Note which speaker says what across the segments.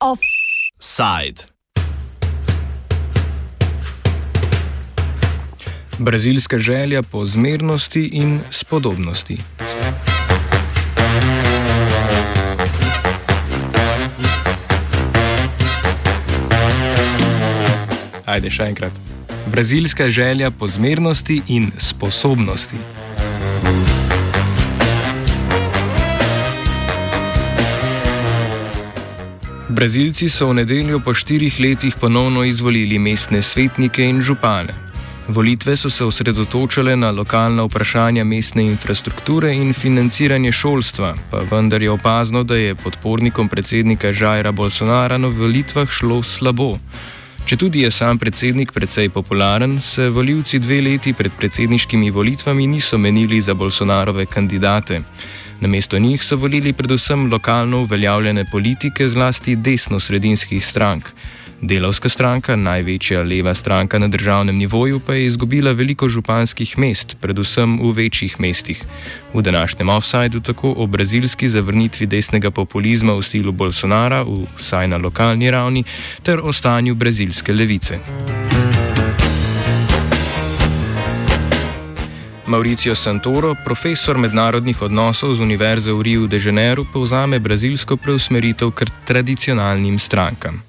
Speaker 1: Offside. Brazilska želja po zmernosti in spodobnosti. Ajde, še enkrat. Brazilska želja po zmernosti in sposobnosti. Brazilci so v nedeljo po štirih letih ponovno izvolili mestne svetnike in župane. Volitve so se osredotočale na lokalna vprašanja mestne infrastrukture in financiranje šolstva, pa vendar je opazno, da je podpornikom predsednika Žajra Bolsonara na volitvah šlo slabo. Če tudi je sam predsednik precej popularen, se voljivci dve leti pred predsedniškimi volitvami niso menili za Bolsonarove kandidate. Namesto njih so volili predvsem lokalno uveljavljene politike, zlasti desno-sredinskih strank. Delovska stranka, največja leva stranka na državnem nivoju, pa je izgubila veliko županskih mest, predvsem v večjih mestih. V današnjem offsajdu tako o brazilski zavrnitvi desnega populizma v stilu Bolsonara, vsaj na lokalni ravni, ter o stanju brazilske levice. Mauricio Santoro, profesor mednarodnih odnosov z Univerze v Rio de Janeiro, povzame brazilsko preusmeritev k tradicionalnim strankam.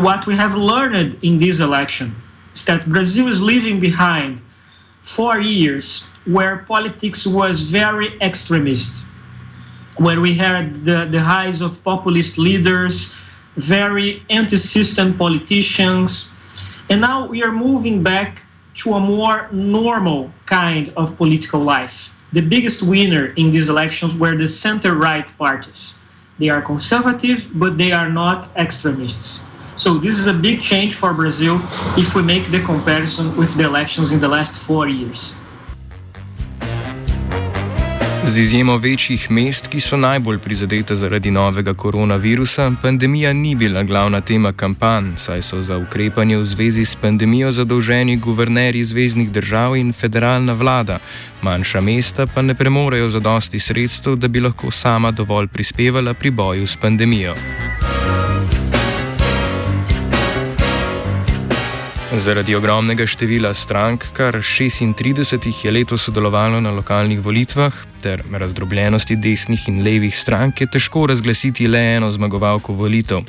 Speaker 2: What we have learned in this election is that Brazil is leaving behind four years where politics was very extremist, where we had the, the rise of populist leaders, very anti system politicians, and now we are moving back to a more normal kind of political life. The biggest winner in these elections were the center right parties. They are conservative, but they are not extremists. So this is a big change for Brazil if we make the comparison with the elections in the last four years.
Speaker 1: Z izjemo večjih mest, ki so najbolj prizadete zaradi novega koronavirusa, pandemija ni bila glavna tema kampanj, saj so za ukrepanje v zvezi s pandemijo zadolženi guvernerji zvezdnih držav in federalna vlada, manjša mesta pa ne premorejo zadosti sredstev, da bi lahko sama dovolj prispevala pri boju s pandemijo. Zaradi ogromnega števila strank, kar 36 jih je letos sodelovalo na lokalnih volitvah, ter razdrobljenosti desnih in levih strank, je težko razglasiti le eno zmagovalko volitev.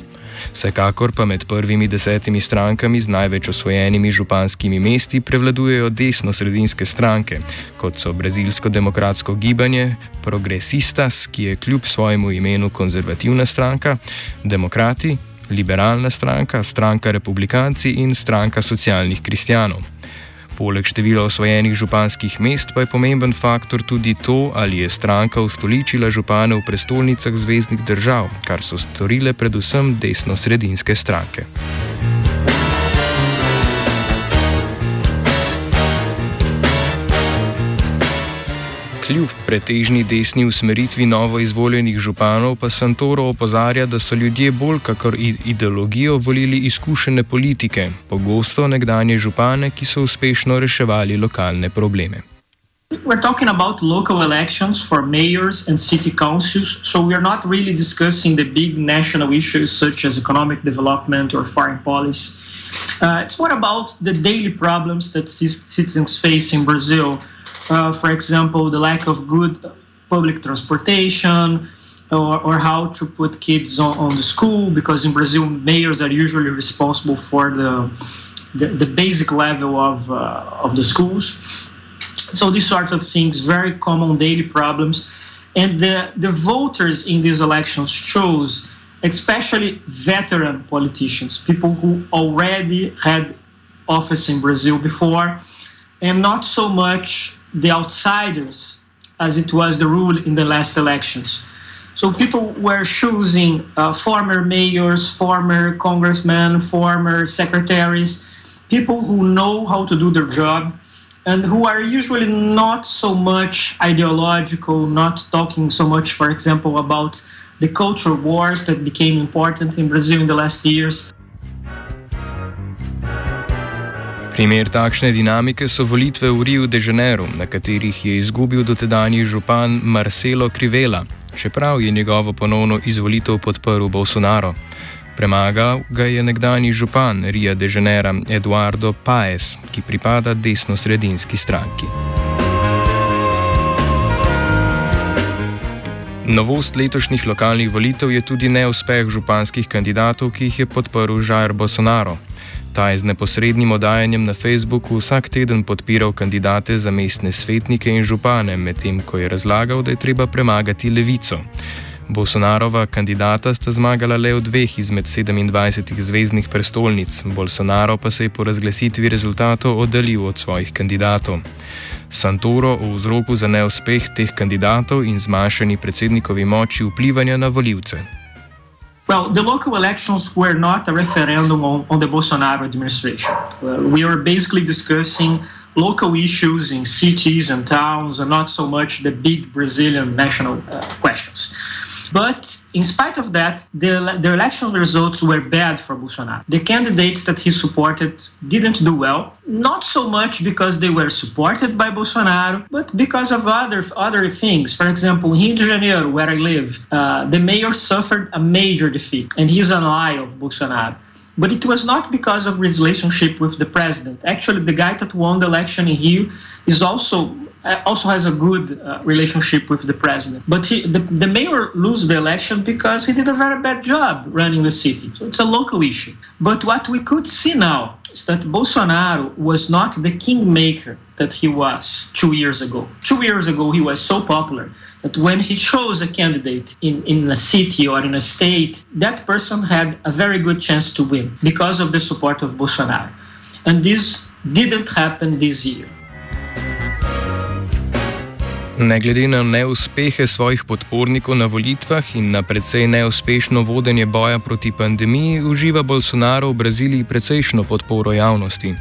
Speaker 1: Vsekakor pa med prvimi desetimi strankami z največ osvojenimi županskimi mesti prevladujejo desno-sredinske stranke, kot so Brazilsko demokratsko gibanje, Progresistas, ki je kljub svojemu imenu konzervativna stranka, Demokrati, liberalna stranka, stranka republikanci in stranka socialnih kristijanov. Poleg števila osvojenih županskih mest pa je pomemben faktor tudi to, ali je stranka ustoličila župane v prestolnicah zvezdnih držav, kar so storile predvsem desno-sredinske stranke. Kljub pretežni desni usmeritvi novo izvoljenih županov, pa Santoro opozarja, da so ljudje bolj kakor ideologijo volili izkušene politike, pogosto nekdanje župane, ki so uspešno reševali lokalne probleme.
Speaker 2: We're talking about local elections for mayors and city councils, so we are not really discussing the big national issues such as economic development or foreign policy. Uh, it's more about the daily problems that citizens face in Brazil. Uh, for example, the lack of good public transportation, or, or how to put kids on, on the school, because in Brazil, mayors are usually responsible for the, the, the basic level of, uh, of the schools. So these sort of things, very common daily problems. And the, the voters in these elections chose especially veteran politicians, people who already had office in Brazil before, and not so much the outsiders, as it was the rule in the last elections. So people were choosing uh, former mayors, former congressmen, former secretaries, people who know how to do their job and who are usually not so much ideological, not talking so much, for example, about the cultural wars that became important in Brazil in the last years.
Speaker 1: Primer takšne dinamike so volitve v Rio de Janeiro, na katerih je izgubil dotedajni župan Marcelo Krivela, čeprav je njegovo ponovno izvolitev podprl Bolsonaro. Premagal ga je nekdani župan Rio de Janeiro Eduardo Paez, ki pripada desno-sredinski stranki. Novost letošnjih lokalnih volitev je tudi neuspeh županskih kandidatov, ki jih je podprl Žair Bolsonaro. Ta je z neposrednim odajanjem na Facebooku vsak teden podpiral kandidate za mestne svetnike in župane, medtem ko je razlagal, da je treba premagati levico. Bolsonarova kandidata sta zmagala le v dveh izmed 27 zvezdnih prestolnic, Bolsonaro pa se je po razglasitvi rezultatov oddaljil od svojih kandidatov. Santoro o vzroku za neuspeh teh kandidatov in zmanjšani predsednikovi moči vplivanja na voljivce.
Speaker 2: Well, the local elections were not a referendum on, on the Bolsonaro administration. Uh, we were basically discussing local issues in cities and towns and not so much the big Brazilian national uh, questions. But in spite of that, the, the election results were bad for Bolsonaro. The candidates that he supported didn't do well, not so much because they were supported by Bolsonaro, but because of other, other things. For example, in Rio de Janeiro, where I live, uh, the mayor suffered a major defeat, and he's an ally of Bolsonaro. But it was not because of his relationship with the president. Actually, the guy that won the election in Rio is also uh, also has a good uh, relationship with the president. But he, the, the mayor lose the election because he did a very bad job running the city. So it's a local issue. But what we could see now is that Bolsonaro was not the kingmaker that he was two years ago. Two years ago, he was so popular that when he chose a candidate in, in a city or in a state, that person had a very good chance to win because of the support of Bolsonaro. And this didn't happen this year.
Speaker 1: Ne glede na neuspehe svojih podpornikov na volitvah in na precej neuspešno vodenje boja proti pandemiji, uživa Bolsonaro v Braziliji precejšno podporo javnosti.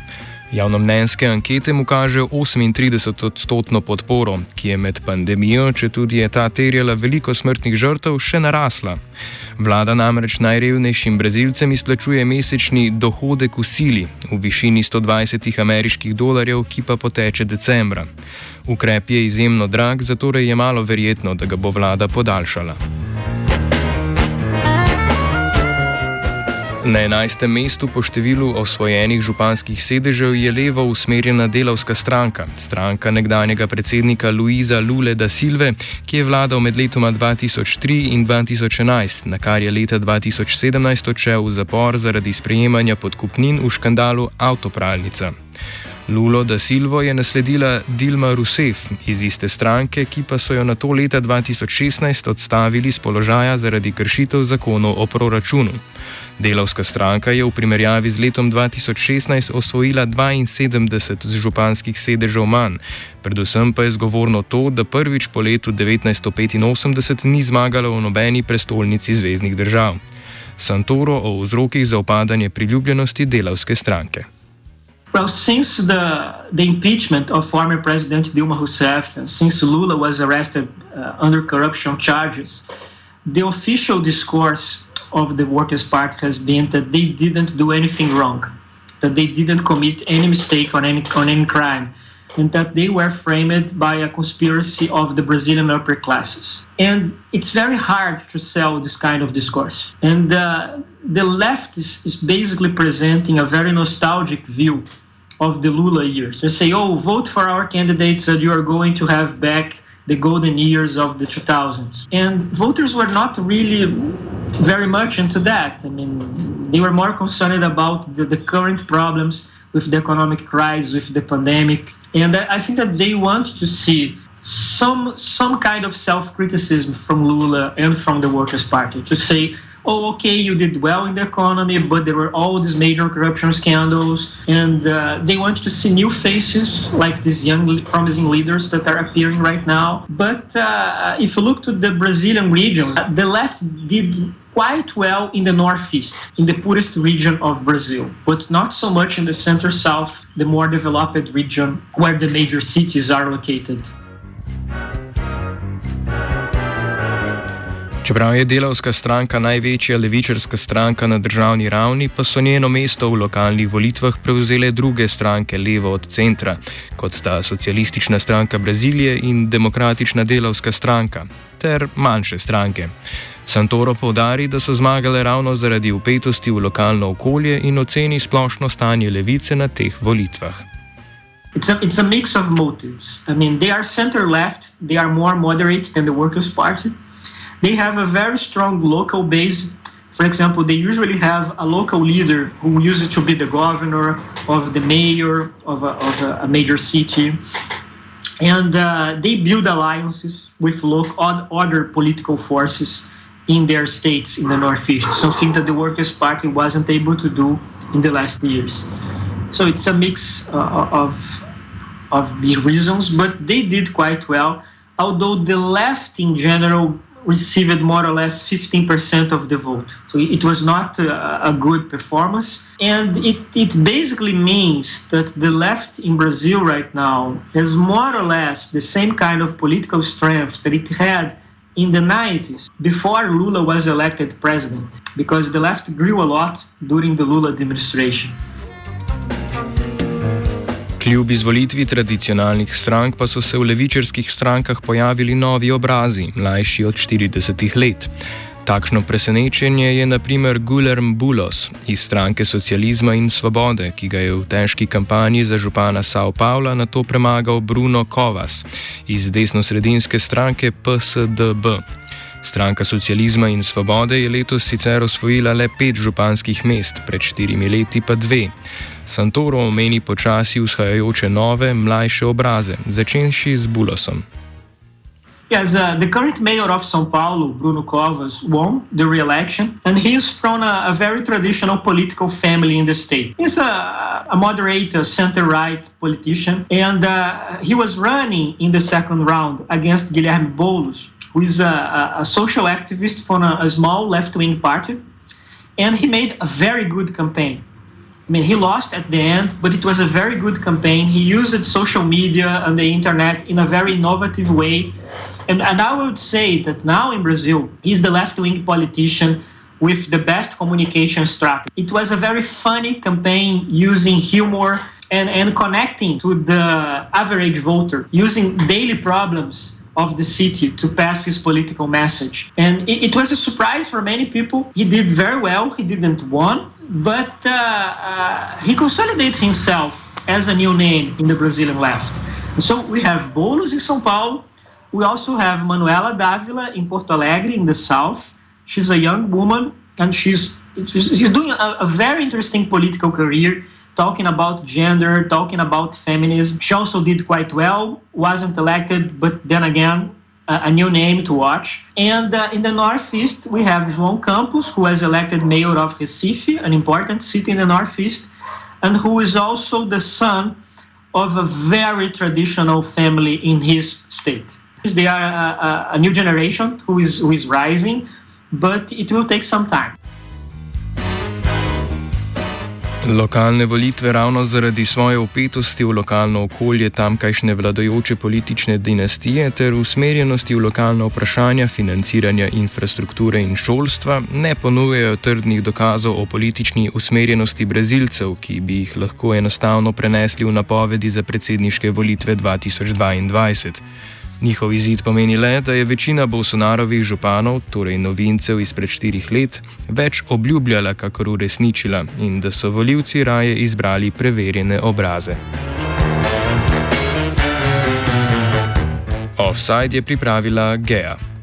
Speaker 1: Javnomnenjske ankete mu kažejo 38-odstotno podporo, ki je med pandemijo, če tudi je ta terjala veliko smrtnih žrtev, še narasla. Vlada namreč najrevnejšim brazilcem izplačuje mesečni dohodek v sili v višini 120 ameriških dolarjev, ki pa poteče decembra. Ukrep je izjemno drag, zato je malo verjetno, da ga bo vlada podaljšala. Na enajstem mestu po številu osvojenih županskih sedežev je levo usmerjena delavska stranka, stranka nekdanjega predsednika Luiza Lule da Silve, ki je vladal med letoma 2003 in 2011, na kar je leta 2017 odšel v zapor zaradi sprejemanja podkupnin v škandalu Autopralnica. Lulo da Silvo je nasledila Dilma Rousseff iz iste stranke, ki pa so jo na to leta 2016 odstavili z položaja zaradi kršitev zakonov o proračunu. Delavska stranka je v primerjavi z letom 2016 osvojila 72 z županskih sedežev manj, predvsem pa je zgovorno to, da prvič po letu 1985 ni zmagala v nobeni prestolnici zvezdnih držav. Santoro o vzrokih za upadanje priljubljenosti delavske stranke.
Speaker 2: Well, since the, the impeachment of former President Dilma Rousseff, and since Lula was arrested uh, under corruption charges, the official discourse of the Workers' Party has been that they didn't do anything wrong, that they didn't commit any mistake on any, on any crime, and that they were framed by a conspiracy of the Brazilian upper classes. And it's very hard to sell this kind of discourse. And uh, the left is, is basically presenting a very nostalgic view of the Lula years. They say, oh, vote for our candidates that you are going to have back the golden years of the 2000s. And voters were not really very much into that. I mean, they were more concerned about the, the current problems with the economic crisis, with the pandemic. And I think that they want to see some some kind of self-criticism from Lula and from the Workers' Party to say, oh, okay, you did well in the economy, but there were all these major corruption scandals, and uh, they want to see new faces like these young, promising leaders that are appearing right now. But uh, if you look to the Brazilian regions, the left did quite well in the northeast, in the poorest region of Brazil, but not so much in the center south, the more developed region where the major cities are located.
Speaker 1: Čeprav je delavska stranka največja levičarska stranka na državni ravni, pa so njeno mesto v lokalnih volitvah prevzele druge stranke levo od centra, kot sta socialistična stranka Brazilije in demokratična delavska stranka, ter manjše stranke. Santoro povdari, da so zmagale ravno zaradi upetosti v lokalno okolje in oceni splošno stanje levice na teh volitvah.
Speaker 2: It's a, it's a mix of motives. I mean, they are center left, they are more moderate than the Workers' Party. They have a very strong local base. For example, they usually have a local leader who used to be the governor of the mayor of a, of a major city. And uh, they build alliances with local, other political forces in their states in the Northeast, something that the Workers' Party wasn't able to do in the last years. So it's a mix uh, of, of reasons, but they did quite well. Although the left in general received more or less 15% of the vote. So it was not a, good performance. And it, it basically means that the left in Brazil right now has more or less the same kind of political strength that it had in the 90s before Lula was elected president, because the left grew a lot during the Lula administration.
Speaker 1: Kljub izvolitvi tradicionalnih strank pa so se v levičarskih strankah pojavili novi obrazi, mlajši od 40 let. Takšno presenečenje je naprimer Guillermo Bulos iz stranke socializma in svobode, ki ga je v težki kampanji za župana Sao Paula na to premagal Bruno Kovas iz desno-sredinske stranke PSDB. Stranka socializma in svobode je letos sicer osvojila le pet županskih mest, pred štirimi leti pa dve. Santoro omeni počasi vzhajajoče nove, mlajše obraze, začenši z Bulosom.
Speaker 2: Yes, uh, the current mayor of São Paulo, Bruno Covas, won the re-election, and he is from a, a, very traditional political family in the state. He's a, a moderate, center-right politician, and uh, he was running in the second round against Guilherme Boulos, who is a, a social activist from a, small left-wing party, and he made a very good campaign. I mean, he lost at the end, but it was a very good campaign. He used social media and the internet in a very innovative way. And, and I would say that now in Brazil, he's the left wing politician with the best communication strategy. It was a very funny campaign using humor and, and connecting to the average voter, using daily problems of the city to pass his political message. And it, it, was a surprise for many people. He did very well. He didn't win, but uh, uh, he consolidated himself as a new name in the Brazilian left. so we have Boulos in São Paulo. We also have Manuela Dávila in Porto Alegre in the south. She's a young woman and she's, she's doing a, a very interesting political career talking about gender, talking about feminism. She also did quite well, wasn't elected, but then again, a new name to watch. And uh, in the Northeast, we have João Campos, who was elected mayor of Recife, an important city in the Northeast, and who is also the son of a very traditional family in his state. They are a, a new generation who is, who is rising, but it will take some time.
Speaker 1: Lokalne volitve ravno zaradi svoje upetosti v lokalno okolje tamkajšnje vladajoče politične dinastije ter usmerjenosti v lokalna vprašanja financiranja infrastrukture in šolstva ne ponujejo trdnih dokazov o politični usmerjenosti brazilcev, ki bi jih lahko enostavno prenesli v napovedi za predsedniške volitve 2022. Njihov izid pomeni le, da je večina Bolsonarovih županov, torej novincev izpred štirih let, več obljubljala, kakor uresničila in da so voljivci raje izbrali preverjene obraze. Offside je pripravila Gea.